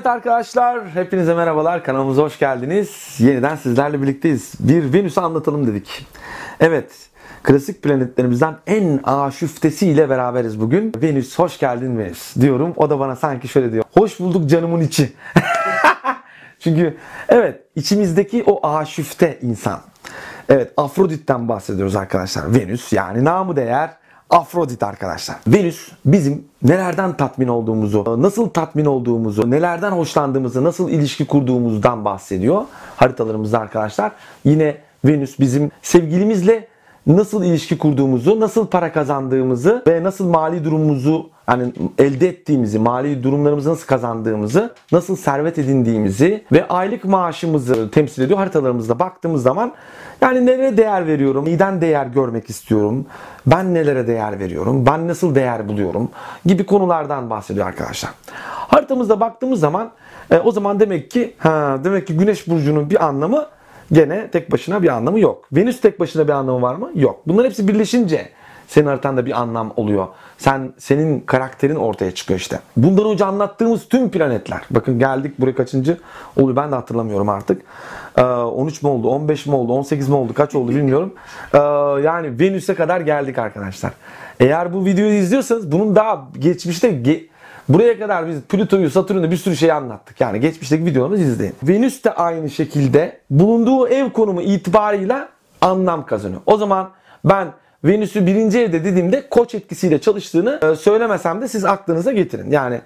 Evet arkadaşlar, hepinize merhabalar. Kanalımıza hoş geldiniz. Yeniden sizlerle birlikteyiz. Bir Venüs'ü anlatalım dedik. Evet, klasik planetlerimizden en aşüftesiyle beraberiz bugün. Venüs, hoş geldin Venüs diyorum. O da bana sanki şöyle diyor. Hoş bulduk canımın içi. Çünkü evet, içimizdeki o aşüfte insan. Evet, Afrodit'ten bahsediyoruz arkadaşlar. Venüs yani namı değer Afrodit arkadaşlar. Venüs bizim nelerden tatmin olduğumuzu, nasıl tatmin olduğumuzu, nelerden hoşlandığımızı, nasıl ilişki kurduğumuzdan bahsediyor haritalarımızda arkadaşlar. Yine Venüs bizim sevgilimizle nasıl ilişki kurduğumuzu, nasıl para kazandığımızı ve nasıl mali durumumuzu yani elde ettiğimizi, mali durumlarımızı nasıl kazandığımızı, nasıl servet edindiğimizi ve aylık maaşımızı temsil ediyor haritalarımızda baktığımız zaman yani nelere değer veriyorum, neden değer görmek istiyorum, ben nelere değer veriyorum, ben nasıl değer buluyorum? Gibi konulardan bahsediyor arkadaşlar. Haritamızda baktığımız zaman e, o zaman demek ki ha, demek ki Güneş burcunun bir anlamı gene tek başına bir anlamı yok. Venüs tek başına bir anlamı var mı? Yok. Bunların hepsi birleşince senin haritanda bir anlam oluyor. Sen senin karakterin ortaya çıkıyor işte. Bundan önce anlattığımız tüm planetler. Bakın geldik buraya kaçıncı oluyor ben de hatırlamıyorum artık. 13 ee, mi oldu, 15 mi oldu, 18 mi oldu, kaç oldu bilmiyorum. Ee, yani Venüs'e kadar geldik arkadaşlar. Eğer bu videoyu izliyorsanız bunun daha geçmişte Buraya kadar biz Plüto'yu, Satürn'ü bir sürü şey anlattık. Yani geçmişteki videolarımızı izleyin. Venüs de aynı şekilde bulunduğu ev konumu itibarıyla anlam kazanıyor. O zaman ben Venüs'ü birinci evde dediğimde koç etkisiyle çalıştığını e, söylemesem de siz aklınıza getirin. Yani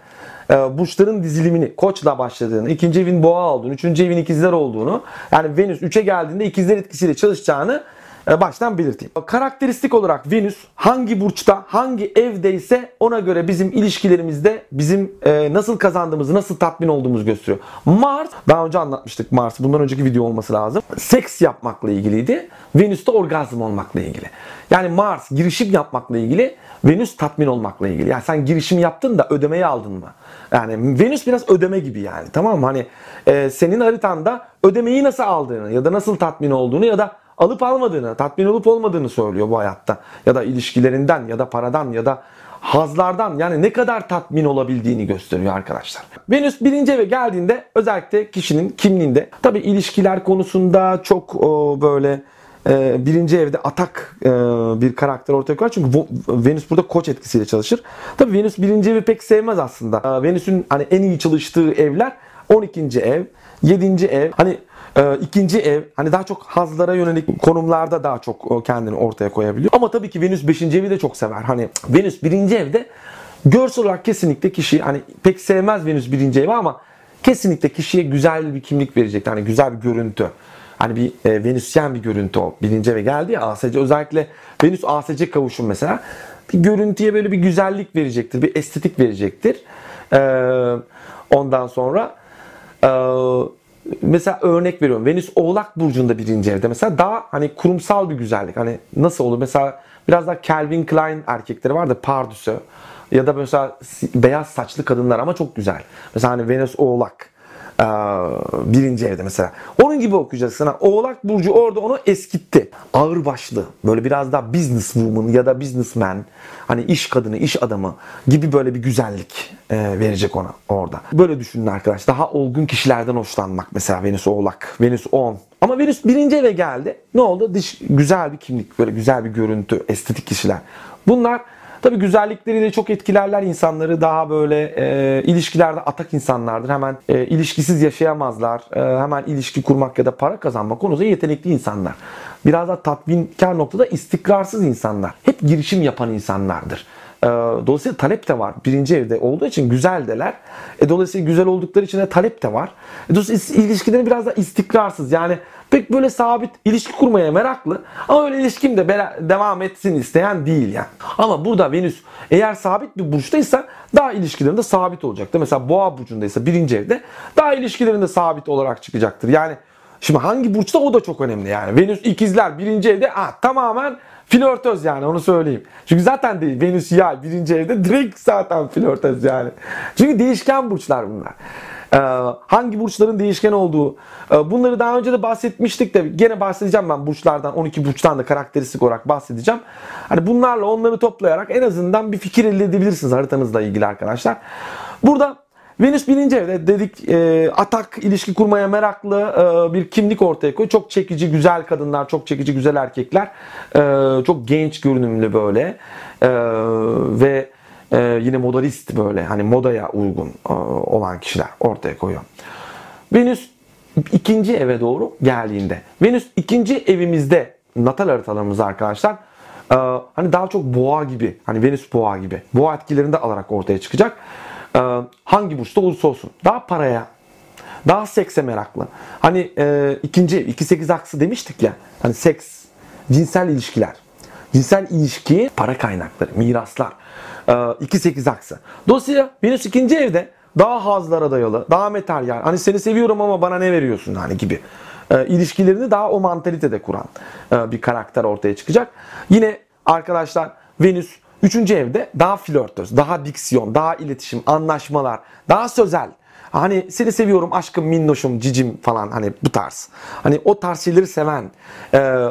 e, burçların dizilimini koçla başladığını, ikinci evin boğa olduğunu, üçüncü evin ikizler olduğunu yani Venüs 3'e geldiğinde ikizler etkisiyle çalışacağını baştan belirteyim. Karakteristik olarak Venüs hangi burçta, hangi evdeyse ona göre bizim ilişkilerimizde bizim e, nasıl kazandığımızı, nasıl tatmin olduğumuzu gösteriyor. Mars, daha önce anlatmıştık Mars, bundan önceki video olması lazım. Seks yapmakla ilgiliydi. Venüs de orgazm olmakla ilgili. Yani Mars girişim yapmakla ilgili, Venüs tatmin olmakla ilgili. Yani sen girişim yaptın da ödemeyi aldın mı? Yani Venüs biraz ödeme gibi yani tamam mı? Hani e, senin haritanda ödemeyi nasıl aldığını ya da nasıl tatmin olduğunu ya da alıp almadığını, tatmin olup olmadığını söylüyor bu hayatta. Ya da ilişkilerinden ya da paradan ya da hazlardan yani ne kadar tatmin olabildiğini gösteriyor arkadaşlar. Venüs birinci eve geldiğinde özellikle kişinin kimliğinde tabi ilişkiler konusunda çok o, böyle e, birinci evde atak e, bir karakter ortaya koyar. Çünkü Venüs burada koç etkisiyle çalışır. Tabi Venüs birinci evi pek sevmez aslında. E, Venüs'ün hani en iyi çalıştığı evler 12. ev, 7. ev. Hani ee, ikinci ev hani daha çok hazlara yönelik konumlarda daha çok kendini ortaya koyabiliyor. Ama tabii ki Venüs 5. evi de çok sever. Hani Venüs 1. evde görsel olarak kesinlikle kişi hani pek sevmez Venüs 1. evi ama kesinlikle kişiye güzel bir kimlik verecek. Hani güzel bir görüntü. Hani bir e, Venüsyen bir görüntü o. Birinci eve geldi ya ASC özellikle Venüs ASC kavuşum mesela bir görüntüye böyle bir güzellik verecektir. Bir estetik verecektir. Ee, ondan sonra e, mesela örnek veriyorum. Venüs Oğlak burcunda birinci evde mesela daha hani kurumsal bir güzellik. Hani nasıl olur? Mesela biraz daha Calvin Klein erkekleri vardı. Pardüsü ya da mesela beyaz saçlı kadınlar ama çok güzel. Mesela hani Venüs Oğlak birinci evde mesela. Onun gibi okuyacaksın. Oğlak Burcu orada onu eskitti. Ağır başlı. Böyle biraz daha business woman ya da businessman. Hani iş kadını, iş adamı gibi böyle bir güzellik verecek ona orada. Böyle düşünün arkadaş. Daha olgun kişilerden hoşlanmak. Mesela Venüs Oğlak. Venüs 10. Ama Venüs birinci eve geldi. Ne oldu? Dış güzel bir kimlik, böyle güzel bir görüntü, estetik kişiler. Bunlar Tabii güzellikleriyle çok etkilerler insanları. Daha böyle e, ilişkilerde atak insanlardır. Hemen e, ilişkisiz yaşayamazlar. E, hemen ilişki kurmak ya da para kazanmak konusunda yetenekli insanlar. Biraz da tatminkar noktada istikrarsız insanlar. Hep girişim yapan insanlardır. E, dolayısıyla talep de var. Birinci evde olduğu için güzeldeler. E, dolayısıyla güzel oldukları için de talep de var. E, dolayısıyla ilişkileri biraz da istikrarsız. Yani pek böyle sabit ilişki kurmaya meraklı ama öyle ilişkim de devam etsin isteyen değil yani. Ama burada Venüs eğer sabit bir burçtaysa daha ilişkilerinde sabit olacaktır. Mesela boğa burcundaysa birinci evde daha ilişkilerinde sabit olarak çıkacaktır. Yani şimdi hangi burçta o da çok önemli yani. Venüs ikizler birinci evde ah, tamamen flörtöz yani onu söyleyeyim. Çünkü zaten değil Venüs yay birinci evde direkt zaten flörtöz yani. Çünkü değişken burçlar bunlar. Ee, hangi burçların değişken olduğu. Ee, bunları daha önce de bahsetmiştik de gene bahsedeceğim ben burçlardan 12 burçtan da karakteristik olarak bahsedeceğim. Hani bunlarla onları toplayarak en azından bir fikir elde edebilirsiniz haritanızla ilgili arkadaşlar. Burada Venüs birinci evde dedik e, atak ilişki kurmaya meraklı e, bir kimlik ortaya koyuyor. Çok çekici güzel kadınlar, çok çekici güzel erkekler. E, çok genç görünümlü böyle. E, ve e, yine modalist böyle hani modaya uygun e, olan kişiler ortaya koyuyor. Venüs ikinci eve doğru geldiğinde. Venüs ikinci evimizde natal haritalarımızda arkadaşlar e, hani daha çok boğa gibi hani Venüs boğa gibi boğa etkilerini de alarak ortaya çıkacak. E, hangi burçta olursa olsun daha paraya daha sekse meraklı. Hani e, ikinci 2-8 aksı demiştik ya hani seks cinsel ilişkiler cinsel ilişki para kaynakları miraslar 2-8 aksı. Dolayısıyla Venüs ikinci evde daha hazlara dayalı, daha materyal. Hani seni seviyorum ama bana ne veriyorsun hani gibi. E, ilişkilerini daha o mantalitede kuran e, bir karakter ortaya çıkacak. Yine arkadaşlar Venüs 3. evde daha flörtöz, daha diksiyon, daha iletişim, anlaşmalar, daha sözel. Hani seni seviyorum, aşkım, minnoşum, cicim falan hani bu tarz. Hani o tarz şeyleri seven, e,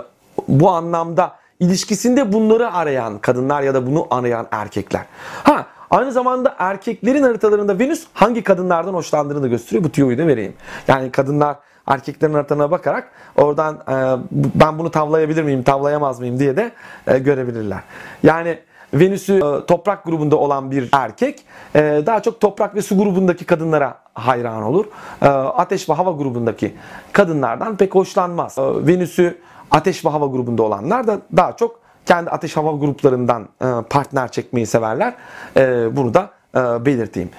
bu anlamda ilişkisinde bunları arayan kadınlar ya da bunu arayan erkekler. Ha Aynı zamanda erkeklerin haritalarında Venüs hangi kadınlardan hoşlandığını da gösteriyor. Bu tüyoyu da vereyim. Yani kadınlar erkeklerin haritalarına bakarak oradan e, ben bunu tavlayabilir miyim, tavlayamaz mıyım diye de e, görebilirler. Yani Venüs'ü e, toprak grubunda olan bir erkek e, daha çok toprak ve su grubundaki kadınlara hayran olur. E, ateş ve hava grubundaki kadınlardan pek hoşlanmaz. E, Venüs'ü ateş ve hava grubunda olanlar da daha çok kendi ateş hava gruplarından e, partner çekmeyi severler. E, bunu da e, belirteyim.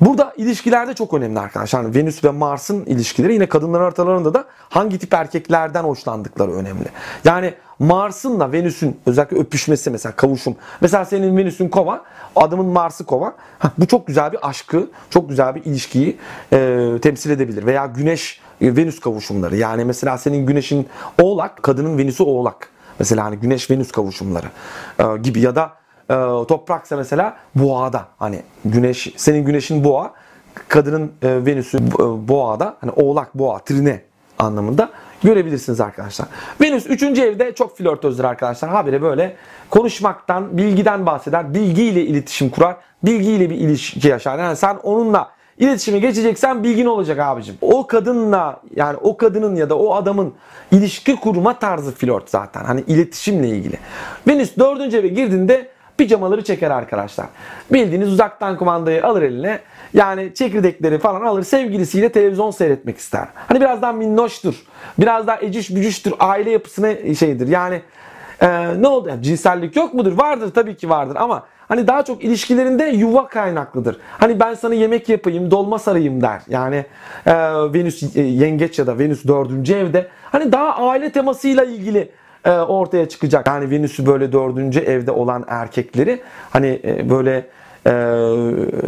Burada ilişkilerde çok önemli arkadaşlar. Yani Venüs ve Mars'ın ilişkileri yine kadınların haritalarında da hangi tip erkeklerden hoşlandıkları önemli. Yani Mars'ınla Venüs'ün özellikle öpüşmesi mesela kavuşum. Mesela senin Venüs'ün kova, adamın Mars'ı kova. Bu çok güzel bir aşkı, çok güzel bir ilişkiyi e, temsil edebilir. Veya Güneş Venüs kavuşumları. Yani mesela senin Güneş'in Oğlak, kadının Venüs'ü Oğlak. Mesela hani Güneş Venüs kavuşumları e, gibi ya da e, topraksa mesela boğada hani güneş senin güneşin boğa kadının e, Venüs'ü e, boğada hani oğlak boğa trine anlamında görebilirsiniz arkadaşlar. Venüs 3. evde çok flörtözdür arkadaşlar. Habire böyle konuşmaktan, bilgiden bahseder. Bilgiyle iletişim kurar. Bilgiyle bir ilişki yaşar. Yani sen onunla İletişime geçeceksen bilgin olacak abicim. O kadınla yani o kadının ya da o adamın ilişki kurma tarzı flört zaten. Hani iletişimle ilgili. Venüs dördüncü eve girdiğinde pijamaları çeker arkadaşlar. Bildiğiniz uzaktan kumandayı alır eline. Yani çekirdekleri falan alır. Sevgilisiyle televizyon seyretmek ister. Hani biraz daha minnoştur. Biraz daha eciş bücüştür. Aile yapısına şeydir. Yani e, ne oldu? Yani cinsellik yok mudur? Vardır tabii ki vardır ama hani daha çok ilişkilerinde yuva kaynaklıdır. Hani ben sana yemek yapayım, dolma sarayım der. Yani e, Venüs e, yengeç ya da Venüs dördüncü evde hani daha aile temasıyla ilgili e, ortaya çıkacak. Yani Venüs'ü böyle dördüncü evde olan erkekleri hani e, böyle e,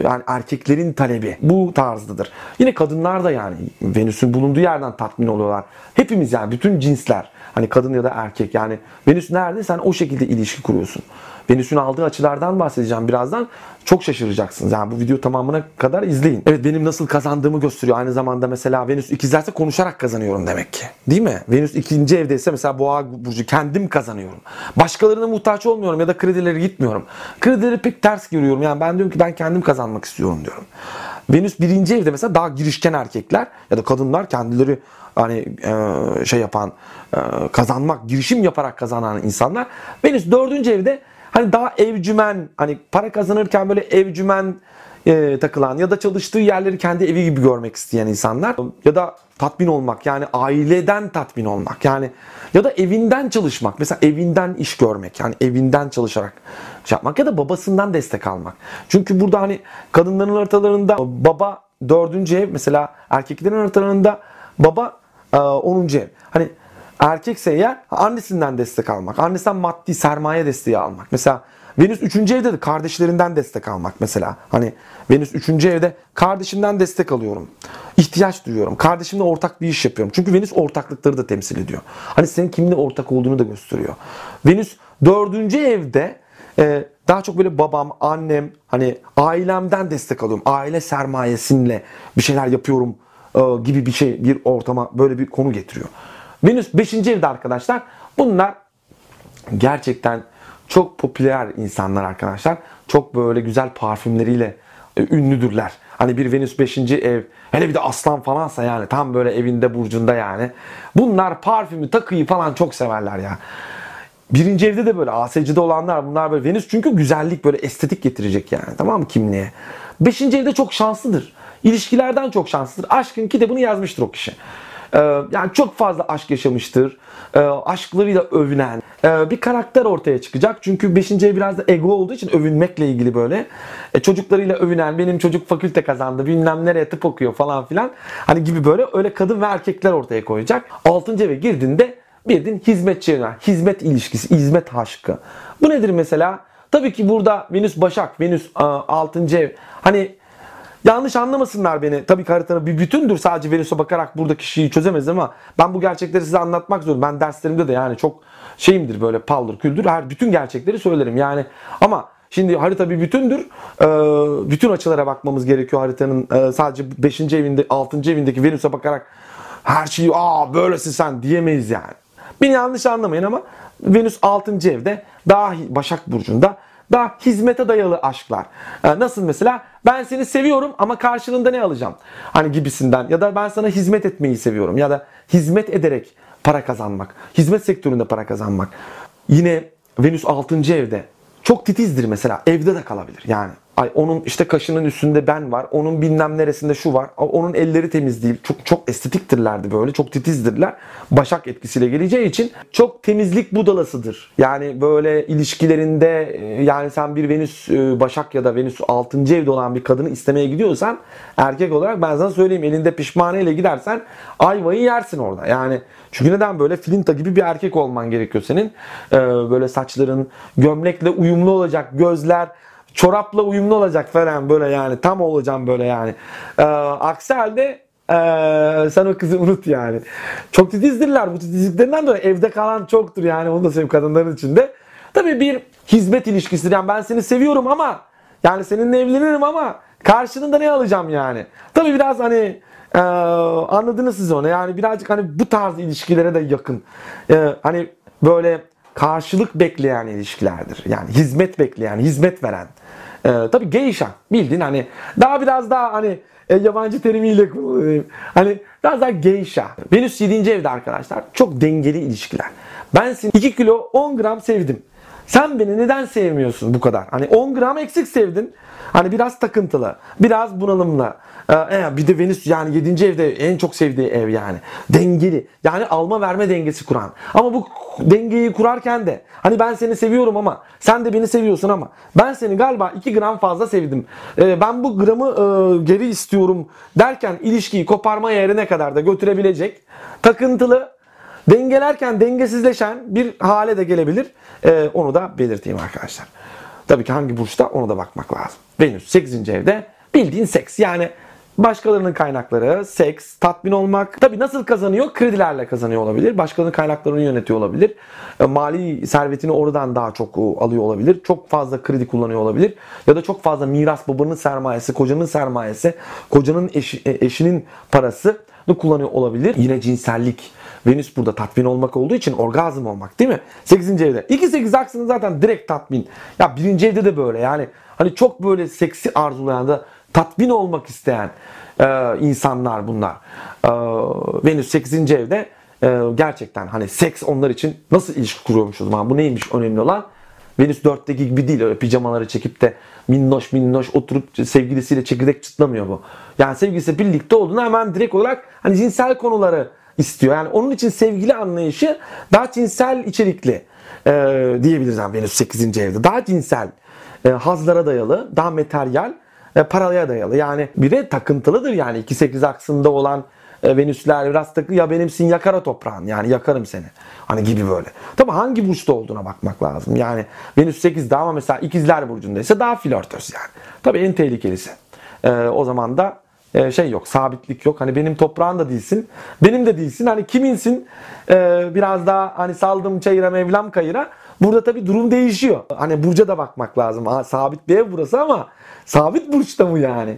yani erkeklerin talebi bu tarzdadır. Yine kadınlar da yani Venüs'ün bulunduğu yerden tatmin oluyorlar. Hepimiz yani bütün cinsler hani kadın ya da erkek yani Venüs nerede sen o şekilde ilişki kuruyorsun. Venüs'ün aldığı açılardan bahsedeceğim birazdan. Çok şaşıracaksınız. Yani bu video tamamına kadar izleyin. Evet benim nasıl kazandığımı gösteriyor. Aynı zamanda mesela Venüs ikizlerse konuşarak kazanıyorum demek ki. Değil mi? Venüs ikinci evdeyse mesela boğa burcu kendim kazanıyorum. Başkalarına muhtaç olmuyorum ya da kredileri gitmiyorum. Kredileri pek ters görüyorum. Yani ben diyorum ki ben kendim kazanmak istiyorum diyorum. Venüs birinci evde mesela daha girişken erkekler ya da kadınlar kendileri hani e, şey yapan e, kazanmak, girişim yaparak kazanan insanlar. Venüs dördüncü evde Hani daha evcümen, hani para kazanırken böyle evcümen e, takılan ya da çalıştığı yerleri kendi evi gibi görmek isteyen insanlar ya da tatmin olmak yani aileden tatmin olmak yani ya da evinden çalışmak mesela evinden iş görmek yani evinden çalışarak şey yapmak ya da babasından destek almak. Çünkü burada hani kadınların haritalarında baba dördüncü ev mesela erkeklerin haritalarında baba e, onuncu ev. Erkekse eğer annesinden destek almak. Annesinden maddi sermaye desteği almak. Mesela Venüs 3. evde de kardeşlerinden destek almak mesela. Hani Venüs 3. evde kardeşimden destek alıyorum. İhtiyaç duyuyorum. Kardeşimle ortak bir iş yapıyorum. Çünkü Venüs ortaklıkları da temsil ediyor. Hani senin kiminle ortak olduğunu da gösteriyor. Venüs 4. evde e, daha çok böyle babam, annem, hani ailemden destek alıyorum. Aile sermayesinle bir şeyler yapıyorum e, gibi bir şey, bir ortama böyle bir konu getiriyor. Venüs 5. evde arkadaşlar. Bunlar gerçekten çok popüler insanlar arkadaşlar. Çok böyle güzel parfümleriyle e, ünlüdürler. Hani bir Venüs 5. ev. Hele bir de aslan falansa yani tam böyle evinde burcunda yani. Bunlar parfümü, takıyı falan çok severler ya. Birinci evde de böyle ASC'de olanlar bunlar böyle Venüs çünkü güzellik böyle estetik getirecek yani tamam mı kimliğe. Beşinci evde çok şanslıdır. İlişkilerden çok şanslıdır. Aşkın kitabını yazmıştır o kişi. Ee, yani çok fazla aşk yaşamıştır. Ee, aşklarıyla övünen ee, bir karakter ortaya çıkacak. Çünkü 5. ev biraz da ego olduğu için övünmekle ilgili böyle. E, çocuklarıyla övünen, benim çocuk fakülte kazandı, bilmem nereye tıp okuyor falan filan. Hani gibi böyle öyle kadın ve erkekler ortaya koyacak. 6. eve girdiğinde bir din hizmetçi. Hizmet ilişkisi, hizmet aşkı. Bu nedir mesela? Tabii ki burada Venüs Başak, Venüs 6. ev. Hani Yanlış anlamasınlar beni. Tabii ki haritanın bir bütündür. Sadece Venüs'e bakarak burada kişiyi çözemez ama ben bu gerçekleri size anlatmak zorundayım. Ben derslerimde de yani çok şeyimdir böyle paldır küldür. Her bütün gerçekleri söylerim. Yani ama Şimdi harita bir bütündür. Ee, bütün açılara bakmamız gerekiyor haritanın. Ee, sadece 5. evinde, 6. evindeki Venüs'e bakarak her şeyi aa böylesin sen diyemeyiz yani. Beni yanlış anlamayın ama Venüs 6. evde daha Başak Burcu'nda daha hizmete dayalı aşklar. Ee, nasıl mesela? Ben seni seviyorum ama karşılığında ne alacağım? Hani gibisinden. Ya da ben sana hizmet etmeyi seviyorum. Ya da hizmet ederek para kazanmak. Hizmet sektöründe para kazanmak. Yine Venüs 6. evde. Çok titizdir mesela. Evde de kalabilir yani. Ay onun işte kaşının üstünde ben var. Onun bilmem neresinde şu var. Onun elleri temiz değil. Çok çok estetiktirlerdi böyle. Çok titizdirler. Başak etkisiyle geleceği için çok temizlik budalasıdır. Yani böyle ilişkilerinde e, yani sen bir Venüs e, Başak ya da Venüs 6. evde olan bir kadını istemeye gidiyorsan erkek olarak ben sana söyleyeyim elinde pişmaneyle gidersen ayvayı yersin orada. Yani çünkü neden böyle filinta gibi bir erkek olman gerekiyor senin. Ee, böyle saçların gömlekle uyumlu olacak, gözler çorapla uyumlu olacak falan böyle yani tam olacağım böyle yani. Ee, aksi halde ee, sen o kızı unut yani. Çok titizdirler. Bu titizliklerinden dolayı evde kalan çoktur yani. Onu da söyleyeyim kadınların içinde. Tabii bir hizmet ilişkisidir. Yani ben seni seviyorum ama yani seninle evlenirim ama karşılığında ne alacağım yani? Tabii biraz hani ee, anladınız siz onu. Yani birazcık hani bu tarz ilişkilere de yakın. Ee, hani böyle karşılık bekleyen ilişkilerdir. Yani hizmet bekleyen, hizmet veren. Ee, tabii geisha bildiğin hani daha biraz daha hani e, yabancı terimiyle kullanayım. Hani biraz daha geisha. Venüs 7. evde arkadaşlar çok dengeli ilişkiler. Ben seni 2 kilo 10 gram sevdim. Sen beni neden sevmiyorsun bu kadar? Hani 10 gram eksik sevdin. Hani biraz takıntılı, biraz bunalımlı. Ee, bir de Venüs yani 7. evde en çok sevdiği ev yani. Dengeli. Yani alma verme dengesi kuran. Ama bu dengeyi kurarken de hani ben seni seviyorum ama sen de beni seviyorsun ama ben seni galiba 2 gram fazla sevdim. Ee, ben bu gramı e, geri istiyorum derken ilişkiyi koparma yerine kadar da götürebilecek takıntılı dengelerken dengesizleşen bir hale de gelebilir. Ee, onu da belirteyim arkadaşlar. Tabii ki hangi burçta onu da bakmak lazım. Venüs 8. evde bildiğin seks yani Başkalarının kaynakları, seks, tatmin olmak. Tabi nasıl kazanıyor? Kredilerle kazanıyor olabilir. Başkalarının kaynaklarını yönetiyor olabilir. E, mali servetini oradan daha çok e, alıyor olabilir. Çok fazla kredi kullanıyor olabilir. Ya da çok fazla miras babanın sermayesi, kocanın sermayesi, kocanın eşi, e, eşinin parası kullanıyor olabilir. Yine cinsellik. Venüs burada tatmin olmak olduğu için orgazm olmak değil mi? 8. evde. 2-8 aksını zaten direkt tatmin. Ya birinci evde de böyle yani. Hani çok böyle seksi arzulayan da tatmin olmak isteyen e, insanlar bunlar. E, Venüs 8. evde e, gerçekten hani seks onlar için nasıl ilişki kuruyormuş o zaman? Bu neymiş önemli olan? Venüs 4'teki gibi değil öyle pijamaları çekip de minnoş minnoş oturup sevgilisiyle çekirdek çıtlamıyor bu. Yani sevgilisi birlikte olduğunda hemen direkt olarak hani cinsel konuları istiyor. Yani onun için sevgili anlayışı daha cinsel içerikli e, diyebiliriz yani Venüs 8. evde. Daha cinsel, e, hazlara dayalı, daha materyal e, paraya dayalı. Yani bir de takıntılıdır yani 2-8 aksında olan e, Venüsler biraz takı ya benimsin yakara toprağın yani yakarım seni. Hani gibi böyle. Tabi hangi burçta olduğuna bakmak lazım. Yani Venüs 8'de ama mesela ikizler burcundaysa daha flörtöz yani. Tabi en tehlikelisi. E, o zaman da e, şey yok, sabitlik yok. Hani benim toprağın da değilsin, benim de değilsin. Hani kiminsin? E, biraz daha hani saldım çayıra mevlam kayıra. Burada tabii durum değişiyor. Hani burca da bakmak lazım. Ha, sabit bir ev burası ama sabit burçta mı yani?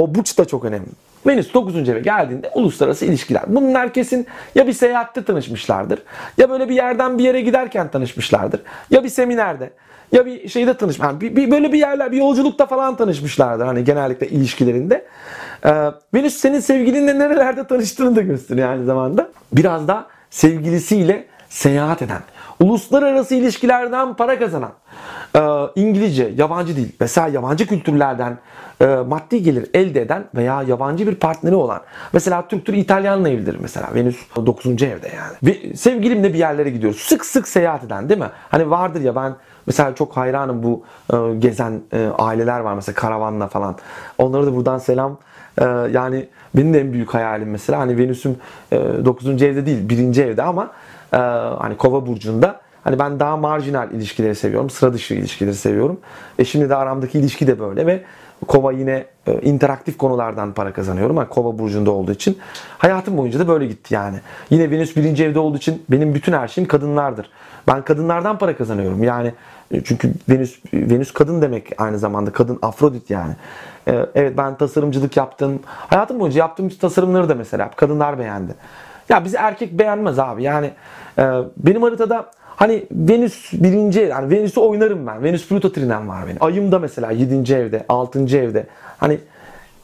O burç da çok önemli. Venüs 9. eve geldiğinde uluslararası ilişkiler. Bunun herkesin ya bir seyahatte tanışmışlardır ya böyle bir yerden bir yere giderken tanışmışlardır ya bir seminerde ya bir şeyde tanışmış. Yani bir, bir, böyle bir yerler, bir yolculukta falan tanışmışlardır hani genellikle ilişkilerinde. Ee, Venüs senin sevgilinle nerelerde tanıştığını da gösteriyor aynı zamanda. Biraz da sevgilisiyle seyahat eden, uluslararası ilişkilerden para kazanan, e, İngilizce, yabancı dil, mesela yabancı kültürlerden e, maddi gelir elde eden veya yabancı bir partneri olan. Mesela Türktür İtalyanla evlidir mesela. Venüs 9. evde yani. Ve sevgilimle bir yerlere gidiyoruz. Sık sık seyahat eden değil mi? Hani vardır ya ben Mesela çok hayranım bu e, gezen e, aileler var mesela karavanla falan. Onlara da buradan selam. E, yani benim de en büyük hayalim mesela hani Venüs'üm e, 9. evde değil 1. evde ama e, hani Kova burcunda Hani ben daha marjinal ilişkileri seviyorum. Sıra dışı ilişkileri seviyorum. E şimdi de aramdaki ilişki de böyle ve Kova yine e, interaktif konulardan para kazanıyorum. Yani Kova burcunda olduğu için. Hayatım boyunca da böyle gitti yani. Yine Venüs birinci evde olduğu için benim bütün her şeyim kadınlardır. Ben kadınlardan para kazanıyorum. Yani e, çünkü Venüs Venüs kadın demek aynı zamanda. Kadın Afrodit yani. E, evet ben tasarımcılık yaptım. Hayatım boyunca yaptığım tasarımları da mesela kadınlar beğendi. Ya bizi erkek beğenmez abi. Yani benim haritada Hani Venüs birinci yani Venüs'ü oynarım ben. Venüs Plüto trinem var benim. Ayım da mesela 7. evde, 6. evde. Hani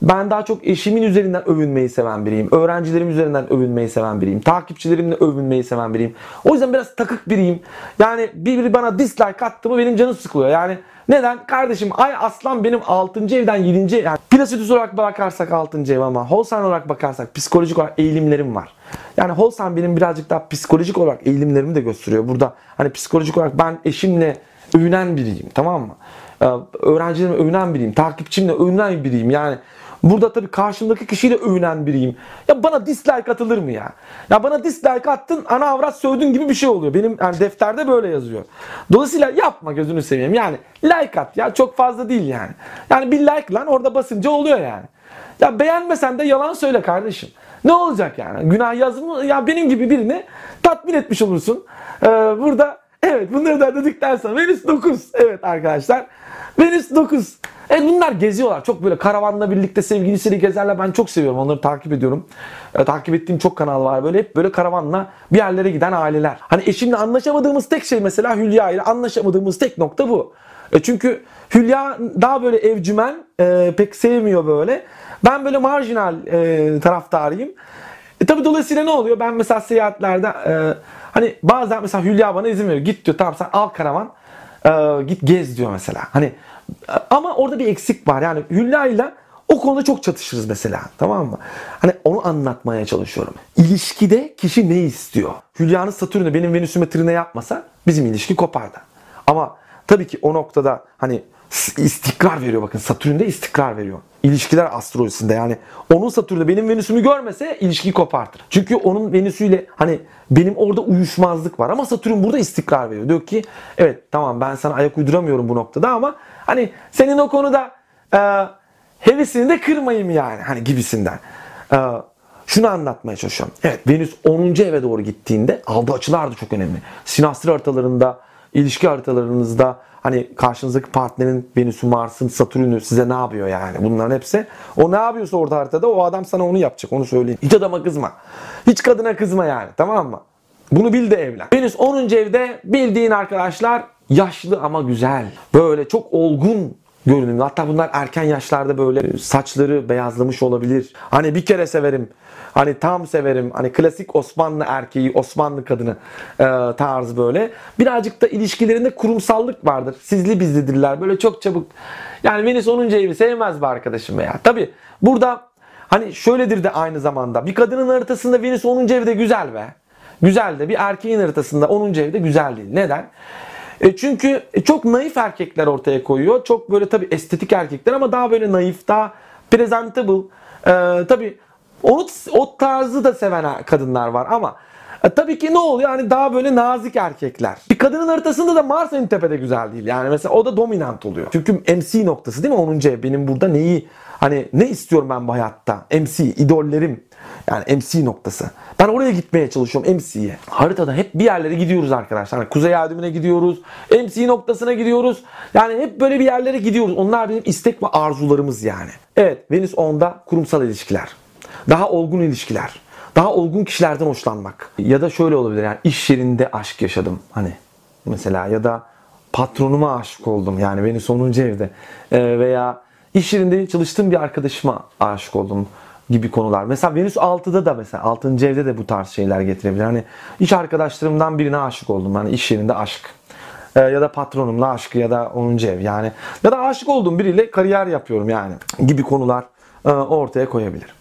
ben daha çok eşimin üzerinden övünmeyi seven biriyim. Öğrencilerim üzerinden övünmeyi seven biriyim. Takipçilerimle övünmeyi seven biriyim. O yüzden biraz takık biriyim. Yani biri bana dislike attı mı benim canım sıkılıyor. Yani neden? Kardeşim ay aslan benim 6. evden 7. yani Placidus olarak bakarsak 6. ev ama Holstein olarak bakarsak psikolojik olarak eğilimlerim var. Yani Holstein benim birazcık daha psikolojik olarak eğilimlerimi de gösteriyor. Burada hani psikolojik olarak ben eşimle övünen biriyim tamam mı? Ee, öğrencilerimle övünen biriyim. Takipçimle övünen biriyim. Yani Burada tabii karşımdaki kişiyle övünen biriyim. Ya bana dislike atılır mı ya? Ya bana dislike attın ana avrat sövdün gibi bir şey oluyor. Benim yani defterde böyle yazıyor. Dolayısıyla yapma gözünü seveyim. Yani like at ya çok fazla değil yani. Yani bir like lan orada basınca oluyor yani. Ya beğenmesen de yalan söyle kardeşim. Ne olacak yani? Günah yazımı ya benim gibi birini tatmin etmiş olursun. Ee, burada evet bunları da dedikten sonra Venüs 9. Evet arkadaşlar. Venüs 9. Evet bunlar geziyorlar. Çok böyle karavanla birlikte sevgilisiyle gezerler. Ben çok seviyorum. Onları takip ediyorum. E, takip ettiğim çok kanal var böyle. Hep böyle karavanla bir yerlere giden aileler. Hani eşimle anlaşamadığımız tek şey mesela Hülya ile anlaşamadığımız tek nokta bu. E çünkü Hülya daha böyle evcümen. E, pek sevmiyor böyle. Ben böyle marjinal e, taraftarıyım. E tabi dolayısıyla ne oluyor? Ben mesela seyahatlerde e, hani bazen mesela Hülya bana izin veriyor. Git diyor tamam sen al karavan e, git gez diyor mesela. Hani ama orada bir eksik var. Yani Hülya ile o konuda çok çatışırız mesela. Tamam mı? Hani onu anlatmaya çalışıyorum. İlişkide kişi ne istiyor? Hülya'nın Satürn'ü benim Venüs'üme trine yapmasa bizim ilişki kopardı. Ama tabii ki o noktada hani istikrar veriyor bakın. Satürn'de istikrar veriyor. İlişkiler astrolojisinde yani onun Satürn'de benim Venüs'ümü görmese ilişkiyi kopartır. Çünkü onun Venüs'üyle hani benim orada uyuşmazlık var ama Satürn burada istikrar veriyor. Diyor ki evet tamam ben sana ayak uyduramıyorum bu noktada ama hani senin o konuda e, hevesini de kırmayayım yani hani gibisinden. E, şunu anlatmaya çalışıyorum. Evet Venüs 10. eve doğru gittiğinde aldığı açılar da çok önemli. Sinastri haritalarında, ilişki haritalarınızda Hani karşınızdaki partnerin Venüs'ü, Mars'ın, Satürn'ü size ne yapıyor yani? Bunların hepsi. O ne yapıyorsa orada haritada o adam sana onu yapacak. Onu söyleyeyim. Hiç adama kızma. Hiç kadına kızma yani. Tamam mı? Bunu bil de evlen. Venüs 10. evde bildiğin arkadaşlar yaşlı ama güzel. Böyle çok olgun görünümlü. Hatta bunlar erken yaşlarda böyle saçları beyazlamış olabilir. Hani bir kere severim. Hani tam severim. Hani klasik Osmanlı erkeği, Osmanlı kadını e, tarzı böyle. Birazcık da ilişkilerinde kurumsallık vardır. Sizli bizlidirler. Böyle çok çabuk. Yani Venüs 10. evi sevmez bir arkadaşım ya. Tabi burada hani şöyledir de aynı zamanda. Bir kadının haritasında Venüs 10. evde güzel be. Güzel de bir erkeğin haritasında 10. evde güzel değil. Neden? E çünkü çok naif erkekler ortaya koyuyor. Çok böyle tabii estetik erkekler ama daha böyle naif, daha presentable. E, tabii onu, o tarzı da seven kadınlar var ama e, tabii ki ne oluyor? Hani daha böyle nazik erkekler. Bir kadının haritasında da Mars en tepede güzel değil. Yani mesela o da dominant oluyor. Çünkü MC noktası değil mi? 10. ev. Benim burada neyi hani ne istiyorum ben bu hayatta? MC, idollerim. Yani MC noktası. Ben oraya gitmeye çalışıyorum MC'ye. Haritada hep bir yerlere gidiyoruz arkadaşlar. Hani Kuzey Adımı'na gidiyoruz. MC noktasına gidiyoruz. Yani hep böyle bir yerlere gidiyoruz. Onlar bizim istek ve arzularımız yani. Evet Venüs 10'da kurumsal ilişkiler. Daha olgun ilişkiler. Daha olgun kişilerden hoşlanmak. Ya da şöyle olabilir yani iş yerinde aşk yaşadım. Hani mesela ya da patronuma aşık oldum. Yani beni sonuncu evde. Ee, veya iş yerinde çalıştığım bir arkadaşıma aşık oldum gibi konular. Mesela Venüs 6'da da mesela 6. evde de bu tarz şeyler getirebilir. Hani iş arkadaşlarımdan birine aşık oldum. Yani iş yerinde aşk. Ee, ya da patronumla aşk ya da 10. ev yani. Ya da aşık olduğum biriyle kariyer yapıyorum yani gibi konular e, ortaya koyabilir.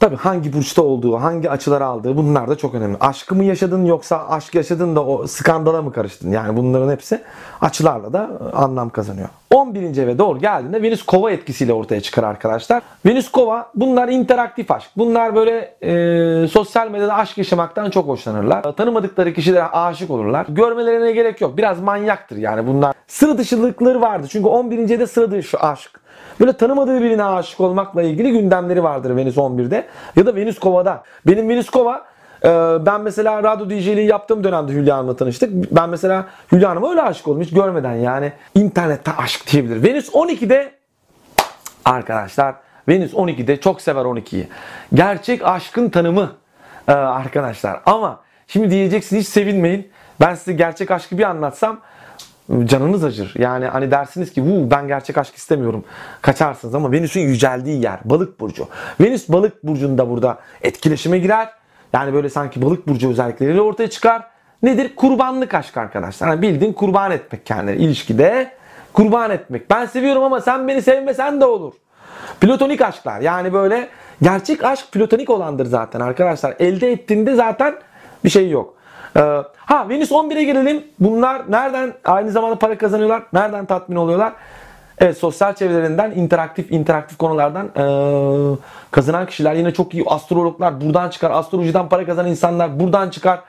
Tabii hangi burçta olduğu, hangi açıları aldığı bunlar da çok önemli. Aşkı mı yaşadın yoksa aşk yaşadın da o skandala mı karıştın? Yani bunların hepsi açılarla da anlam kazanıyor. 11. eve doğru geldiğinde Venüs kova etkisiyle ortaya çıkar arkadaşlar. Venüs kova bunlar interaktif aşk. Bunlar böyle e, sosyal medyada aşk yaşamaktan çok hoşlanırlar. Tanımadıkları kişilere aşık olurlar. Görmelerine gerek yok. Biraz manyaktır yani bunlar. Sıra dışılıkları vardı. Çünkü 11. evde sıra dışı aşk. Böyle tanımadığı birine aşık olmakla ilgili gündemleri vardır Venüs 11'de. Ya da Venüs Kova'da. Benim Venüs Kova e, ben mesela radyo DJ'liği yaptığım dönemde Hülya Hanım'la tanıştık. Ben mesela Hülya Hanım'a öyle aşık oldum hiç görmeden yani. internette aşk diyebilir. Venüs 12'de arkadaşlar Venüs 12'de çok sever 12'yi. Gerçek aşkın tanımı e, arkadaşlar. Ama şimdi diyeceksiniz hiç sevinmeyin. Ben size gerçek aşkı bir anlatsam canınız acır. Yani hani dersiniz ki ben gerçek aşk istemiyorum. Kaçarsınız ama Venüs'ün yüceldiği yer balık burcu. Venüs balık burcunda burada etkileşime girer. Yani böyle sanki balık burcu özellikleriyle ortaya çıkar. Nedir? Kurbanlık aşk arkadaşlar. Yani bildiğin kurban etmek kendini ilişkide kurban etmek. Ben seviyorum ama sen beni sevmesen de olur. Platonik aşklar yani böyle gerçek aşk platonik olandır zaten arkadaşlar. Elde ettiğinde zaten bir şey yok. Ee, ha Venüs 11'e gelelim. Bunlar nereden aynı zamanda para kazanıyorlar? Nereden tatmin oluyorlar? Evet sosyal çevrelerinden interaktif interaktif konulardan ee, kazanan kişiler yine çok iyi astrologlar buradan çıkar. Astrolojiden para kazanan insanlar buradan çıkar.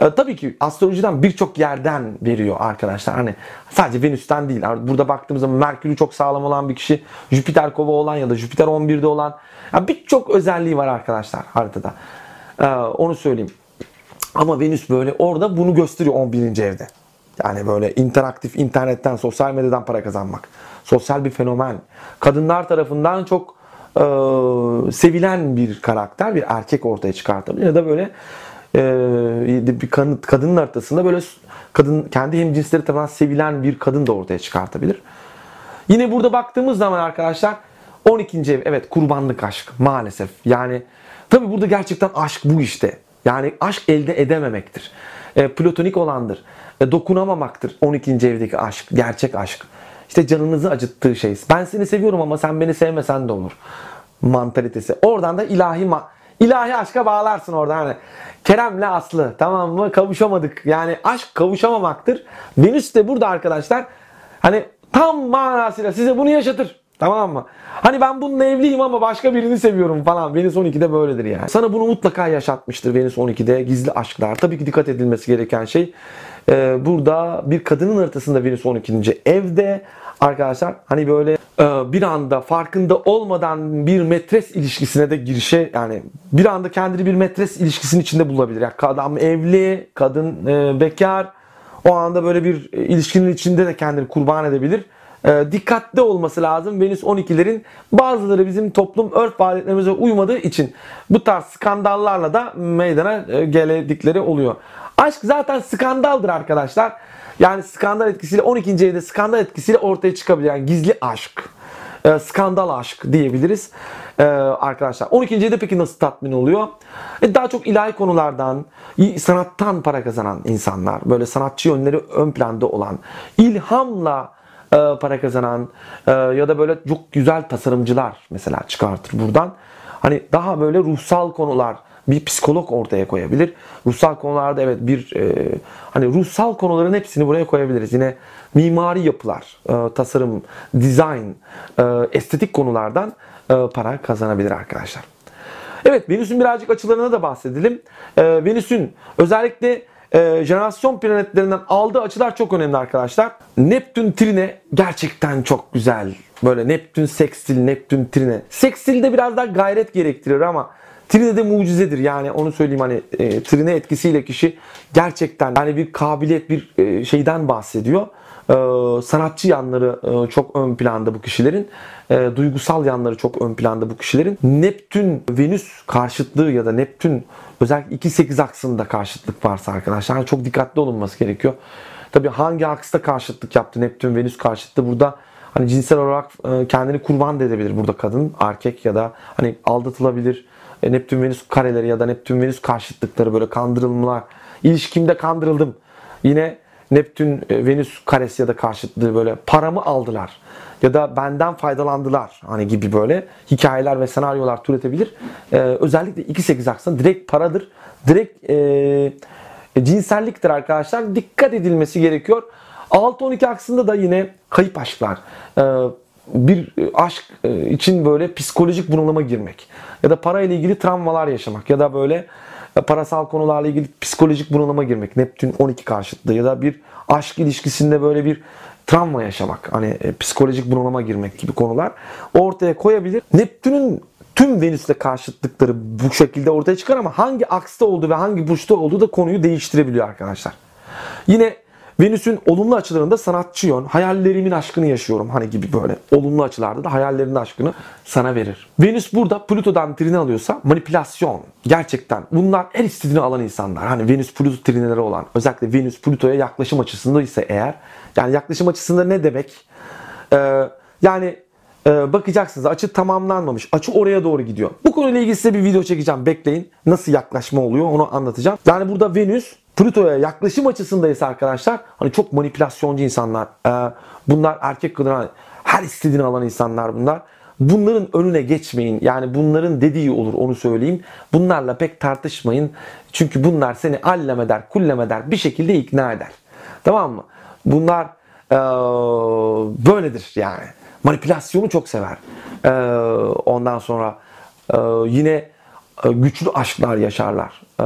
E, tabii ki astrolojiden birçok yerden veriyor arkadaşlar. Hani sadece Venüs'ten değil. Burada baktığımız zaman Merkür'ü çok sağlam olan bir kişi, Jüpiter kova olan ya da Jüpiter 11'de olan yani birçok özelliği var arkadaşlar haritada. E, onu söyleyeyim. Ama Venüs böyle orada bunu gösteriyor 11. evde. Yani böyle interaktif internetten, sosyal medyadan para kazanmak. Sosyal bir fenomen. Kadınlar tarafından çok e, sevilen bir karakter, bir erkek ortaya çıkartabilir. Ya da böyle e, bir kadın, kadının ortasında böyle kadın kendi hemcinsleri tarafından sevilen bir kadın da ortaya çıkartabilir. Yine burada baktığımız zaman arkadaşlar 12. ev evet kurbanlık aşk maalesef. Yani tabi burada gerçekten aşk bu işte. Yani aşk elde edememektir. E, platonik olandır. E, dokunamamaktır 12. evdeki aşk, gerçek aşk. İşte canınızı acıttığı şey. Ben seni seviyorum ama sen beni sevmesen de olur. Mantalitesi. Oradan da ilahi ma ilahi aşka bağlarsın oradan. Hani Kerem'le Aslı tamam mı? Kavuşamadık. Yani aşk kavuşamamaktır. Venüs de burada arkadaşlar hani tam manasıyla size bunu yaşatır. Tamam mı? Hani ben bununla evliyim ama başka birini seviyorum falan. Venüs 12'de böyledir yani. Sana bunu mutlaka yaşatmıştır Venüs 12'de gizli aşklar. Tabii ki dikkat edilmesi gereken şey e, burada bir kadının haritasında Venüs 12. evde arkadaşlar hani böyle e, bir anda farkında olmadan bir metres ilişkisine de girişe yani bir anda kendini bir metres ilişkisinin içinde bulabilir. Yani adam evli, kadın e, bekar o anda böyle bir ilişkinin içinde de kendini kurban edebilir e, dikkatli olması lazım. Venüs 12'lerin bazıları bizim toplum örf faaliyetlerimize uymadığı için bu tarz skandallarla da meydana e, geledikleri oluyor. Aşk zaten skandaldır arkadaşlar. Yani skandal etkisiyle 12. evde skandal etkisiyle ortaya çıkabilir. Yani gizli aşk. E, skandal aşk diyebiliriz e, arkadaşlar. 12. evde peki nasıl tatmin oluyor? E, daha çok ilahi konulardan, sanattan para kazanan insanlar, böyle sanatçı yönleri ön planda olan, ilhamla e, para kazanan e, ya da böyle çok güzel tasarımcılar mesela çıkartır buradan. Hani daha böyle ruhsal konular bir psikolog ortaya koyabilir. Ruhsal konularda evet bir e, hani ruhsal konuların hepsini buraya koyabiliriz. Yine mimari yapılar, e, tasarım, dizayn, e, estetik konulardan para kazanabilir arkadaşlar. Evet Venüs'ün birazcık açılarına da bahsedelim. E, Venüs'ün özellikle e, jenerasyon planetlerinden aldığı açılar çok önemli arkadaşlar. Neptün Trine gerçekten çok güzel. Böyle Neptün Sextil, Neptün Trine. Sextil de biraz daha gayret gerektirir ama Trine de mucizedir yani onu söyleyeyim hani e, trine etkisiyle kişi gerçekten yani bir kabiliyet bir e, şeyden bahsediyor. E, sanatçı yanları e, çok ön planda bu kişilerin. E, duygusal yanları çok ön planda bu kişilerin. Neptün Venüs karşıtlığı ya da Neptün özellikle 2-8 aksında karşıtlık varsa arkadaşlar çok dikkatli olunması gerekiyor. Tabi hangi aksta karşıtlık yaptı Neptün Venüs karşıtlığı burada hani cinsel olarak e, kendini kurban da edebilir burada kadın, erkek ya da hani aldatılabilir. E, Neptün Venüs kareleri ya da Neptün Venüs karşıtlıkları böyle kandırılmalar. İlişkimde kandırıldım. Yine Neptün e, Venüs karesi ya da karşıtlığı böyle paramı aldılar ya da benden faydalandılar hani gibi böyle hikayeler ve senaryolar türetebilir. Ee, özellikle 2-8 aksında direkt paradır. Direkt e, cinselliktir arkadaşlar. Dikkat edilmesi gerekiyor. 6-12 aksında da yine kayıp aşklar. Ee, bir aşk e, için böyle psikolojik bunalıma girmek ya da para ile ilgili travmalar yaşamak ya da böyle e, parasal konularla ilgili psikolojik bunalıma girmek. Neptün 12 karşıtlığı ya da bir aşk ilişkisinde böyle bir travma yaşamak, hani e, psikolojik bunalıma girmek gibi konular ortaya koyabilir. Neptün'ün tüm Venüs'le karşıtlıkları bu şekilde ortaya çıkar ama hangi aksta olduğu ve hangi burçta olduğu da konuyu değiştirebiliyor arkadaşlar. Yine Venüs'ün olumlu açılarında sanatçı yön, hayallerimin aşkını yaşıyorum hani gibi böyle olumlu açılarda da hayallerinin aşkını sana verir. Venüs burada Plüto'dan trini alıyorsa manipülasyon gerçekten bunlar her istediğini alan insanlar. Hani Venüs Plüto trineleri olan özellikle Venüs Plüto'ya yaklaşım açısında ise eğer yani yaklaşım açısında ne demek? Ee, yani e, bakacaksınız açı tamamlanmamış. Açı oraya doğru gidiyor. Bu konuyla ilgili size bir video çekeceğim. Bekleyin. Nasıl yaklaşma oluyor onu anlatacağım. Yani burada Venüs Plüto'ya yaklaşım açısındaysa arkadaşlar hani çok manipülasyoncu insanlar. Ee, bunlar erkek kadına her istediğini alan insanlar bunlar. Bunların önüne geçmeyin. Yani bunların dediği olur onu söyleyeyim. Bunlarla pek tartışmayın. Çünkü bunlar seni allem eder, kullem eder, bir şekilde ikna eder. Tamam mı? Bunlar e, böyledir yani. Manipülasyonu çok sever. E, ondan sonra e, yine e, güçlü aşklar yaşarlar e,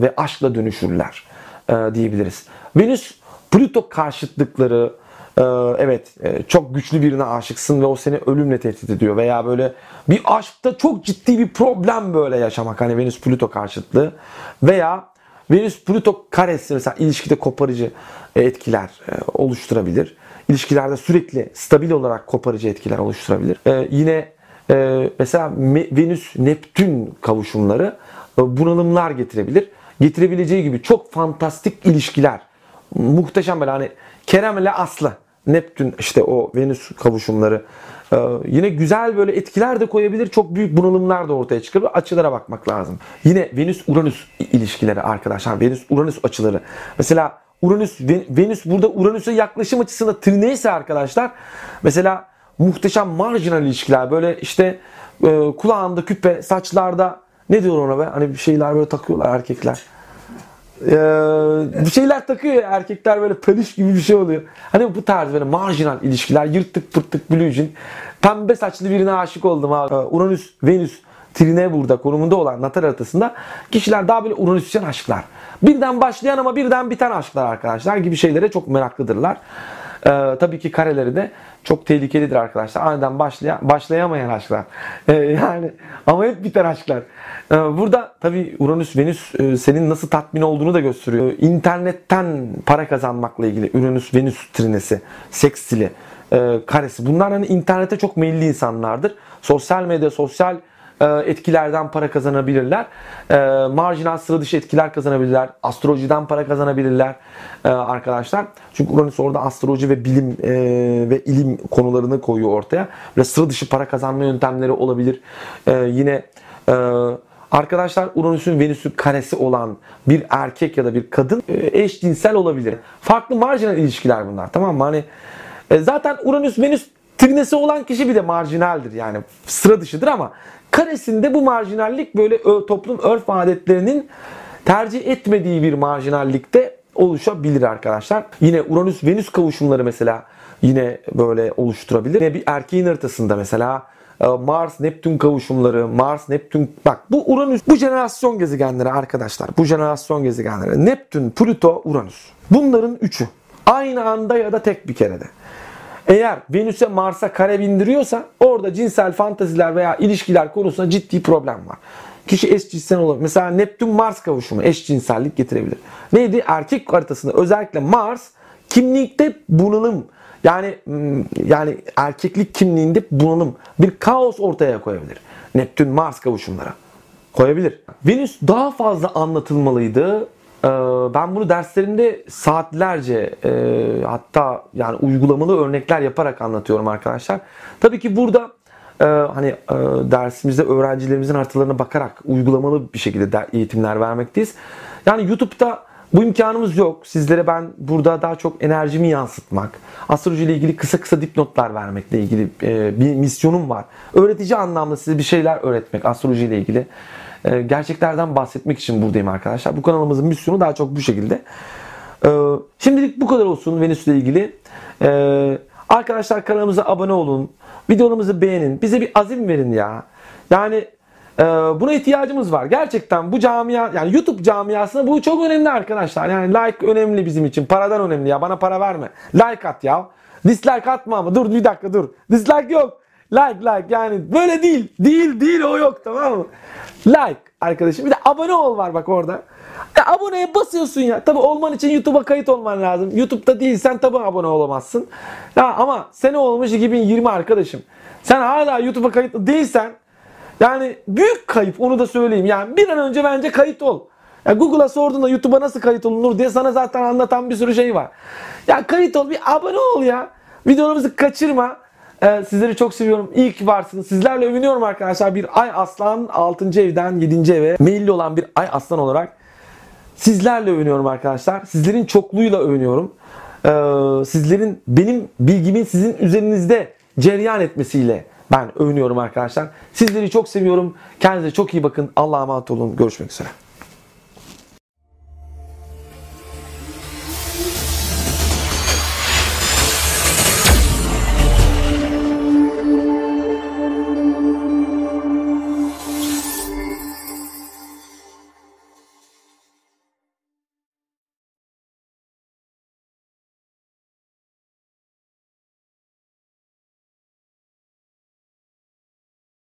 ve aşkla dönüşürler e, diyebiliriz. Venüs Plüto karşıtlıkları e, evet e, çok güçlü birine aşıksın ve o seni ölümle tehdit ediyor veya böyle bir aşkta çok ciddi bir problem böyle yaşamak hani Venüs Plüto karşıtlığı veya Venüs Plüto karesi mesela ilişkide koparıcı etkiler e, oluşturabilir. İlişkilerde sürekli stabil olarak koparıcı etkiler oluşturabilir. E, yine e, mesela Venüs Neptün kavuşumları bunalımlar getirebilir. Getirebileceği gibi çok fantastik ilişkiler. Muhteşem böyle hani Kerem ile Aslı. Neptün işte o Venüs kavuşumları ee, yine güzel böyle etkiler de koyabilir. Çok büyük bunalımlar da ortaya çıkar. Açılara bakmak lazım. Yine Venüs-Uranüs ilişkileri arkadaşlar. Venüs-Uranüs açıları. Mesela Uranüs, Venüs burada Uranüs'e yaklaşım açısında trineyse arkadaşlar. Mesela muhteşem marjinal ilişkiler. Böyle işte e, kulağında küpe, saçlarda ne diyor ona be? Hani bir şeyler böyle takıyorlar erkekler. Ee, bir şeyler takıyor ya erkekler böyle peluş gibi bir şey oluyor. Hani bu tarz böyle marjinal ilişkiler yırttık pırttık blue jean. Pembe saçlı birine aşık oldum abi. Ee, Uranüs, Venüs, Trine burada konumunda olan natal haritasında kişiler daha böyle Uranüsyen aşklar. Birden başlayan ama birden biten aşklar arkadaşlar gibi şeylere çok meraklıdırlar. Ee, tabii ki kareleri de çok tehlikelidir arkadaşlar. Aniden başlayan, başlayamayan aşklar. Ee, yani ama hep biten aşklar. Ee, burada tabii Uranüs, Venüs e, senin nasıl tatmin olduğunu da gösteriyor. İnternetten para kazanmakla ilgili Uranüs, Venüs trinesi, seks stili, e, karesi. Bunlar hani internete çok meyilli insanlardır. Sosyal medya, sosyal etkilerden para kazanabilirler. E, marjinal sıra dışı etkiler kazanabilirler. Astrolojiden para kazanabilirler e, arkadaşlar. Çünkü Uranüs orada astroloji ve bilim ve ilim konularını koyuyor ortaya. Ve sıra dışı para kazanma yöntemleri olabilir. Yine Arkadaşlar Uranüs'ün Venüs'ün karesi olan bir erkek ya da bir kadın eşcinsel olabilir. Farklı marjinal ilişkiler bunlar tamam mı? Hani zaten Uranüs Venüs trinesi olan kişi bir de marjinaldir yani sıra dışıdır ama Karesinde bu marjinallik böyle toplum örf adetlerinin tercih etmediği bir marjinallikte oluşabilir arkadaşlar. Yine Uranüs-Venüs kavuşumları mesela yine böyle oluşturabilir. Yine bir erkeğin haritasında mesela e, Mars Neptün kavuşumları, Mars Neptün bak bu Uranüs bu jenerasyon gezegenleri arkadaşlar. Bu jenerasyon gezegenleri Neptün, Plüto, Uranüs. Bunların üçü aynı anda ya da tek bir kerede. Eğer Venüs'e Mars'a kare bindiriyorsa orada cinsel fantaziler veya ilişkiler konusunda ciddi problem var. kişi eşcinsel olabilir. Mesela Neptün Mars kavuşumu eşcinsellik getirebilir. Neydi? Erkek haritasında özellikle Mars kimlikte bunalım. Yani hmm, yani erkeklik kimliğinde bunalım. Bir kaos ortaya koyabilir. Neptün Mars kavuşumlara koyabilir. Venüs daha fazla anlatılmalıydı. Ee, Ben bunu derslerimde saatlerce e, hatta yani uygulamalı örnekler yaparak anlatıyorum arkadaşlar. Tabii ki burada e, hani e, dersimizde öğrencilerimizin haritalarına bakarak uygulamalı bir şekilde de- eğitimler vermekteyiz. Yani YouTube'da bu imkanımız yok. Sizlere ben burada daha çok enerjimi yansıtmak, astroloji ile ilgili kısa kısa dipnotlar vermekle ilgili bir misyonum var. Öğretici anlamda size bir şeyler öğretmek astroloji ile ilgili. E, gerçeklerden bahsetmek için buradayım arkadaşlar. Bu kanalımızın misyonu daha çok bu şekilde. E, şimdilik bu kadar olsun Venüs ile ilgili. E, arkadaşlar kanalımıza abone olun. Videolarımızı beğenin. Bize bir azim verin ya. Yani ee, buna ihtiyacımız var. Gerçekten bu camia yani YouTube camiasında bu çok önemli arkadaşlar. Yani like önemli bizim için. Paradan önemli ya. Bana para verme. Like at ya. Dislike atma ama. Dur bir dakika dur. Dislike yok. Like like yani böyle değil. Değil değil o yok tamam mı? Like arkadaşım. Bir de abone ol var bak orada. Ya aboneye basıyorsun ya. Tabi olman için YouTube'a kayıt olman lazım. YouTube'da değilsen tabi abone olamazsın. Ya ama sene olmuş 2020 arkadaşım. Sen hala YouTube'a kayıtlı değilsen yani büyük kayıp onu da söyleyeyim. Yani bir an önce bence kayıt ol. Ya Google'a sorduğunda YouTube'a nasıl kayıt olunur diye sana zaten anlatan bir sürü şey var. Ya kayıt ol bir abone ol ya. Videolarımızı kaçırma. Ee, sizleri çok seviyorum. İyi ki varsınız. Sizlerle övünüyorum arkadaşlar. Bir ay aslan 6. evden 7. eve meyilli olan bir ay aslan olarak sizlerle övünüyorum arkadaşlar. Sizlerin çokluğuyla övünüyorum. Ee, sizlerin benim bilgimin sizin üzerinizde cereyan etmesiyle ben övünüyorum arkadaşlar. Sizleri çok seviyorum. Kendinize çok iyi bakın. Allah'a emanet olun. Görüşmek üzere.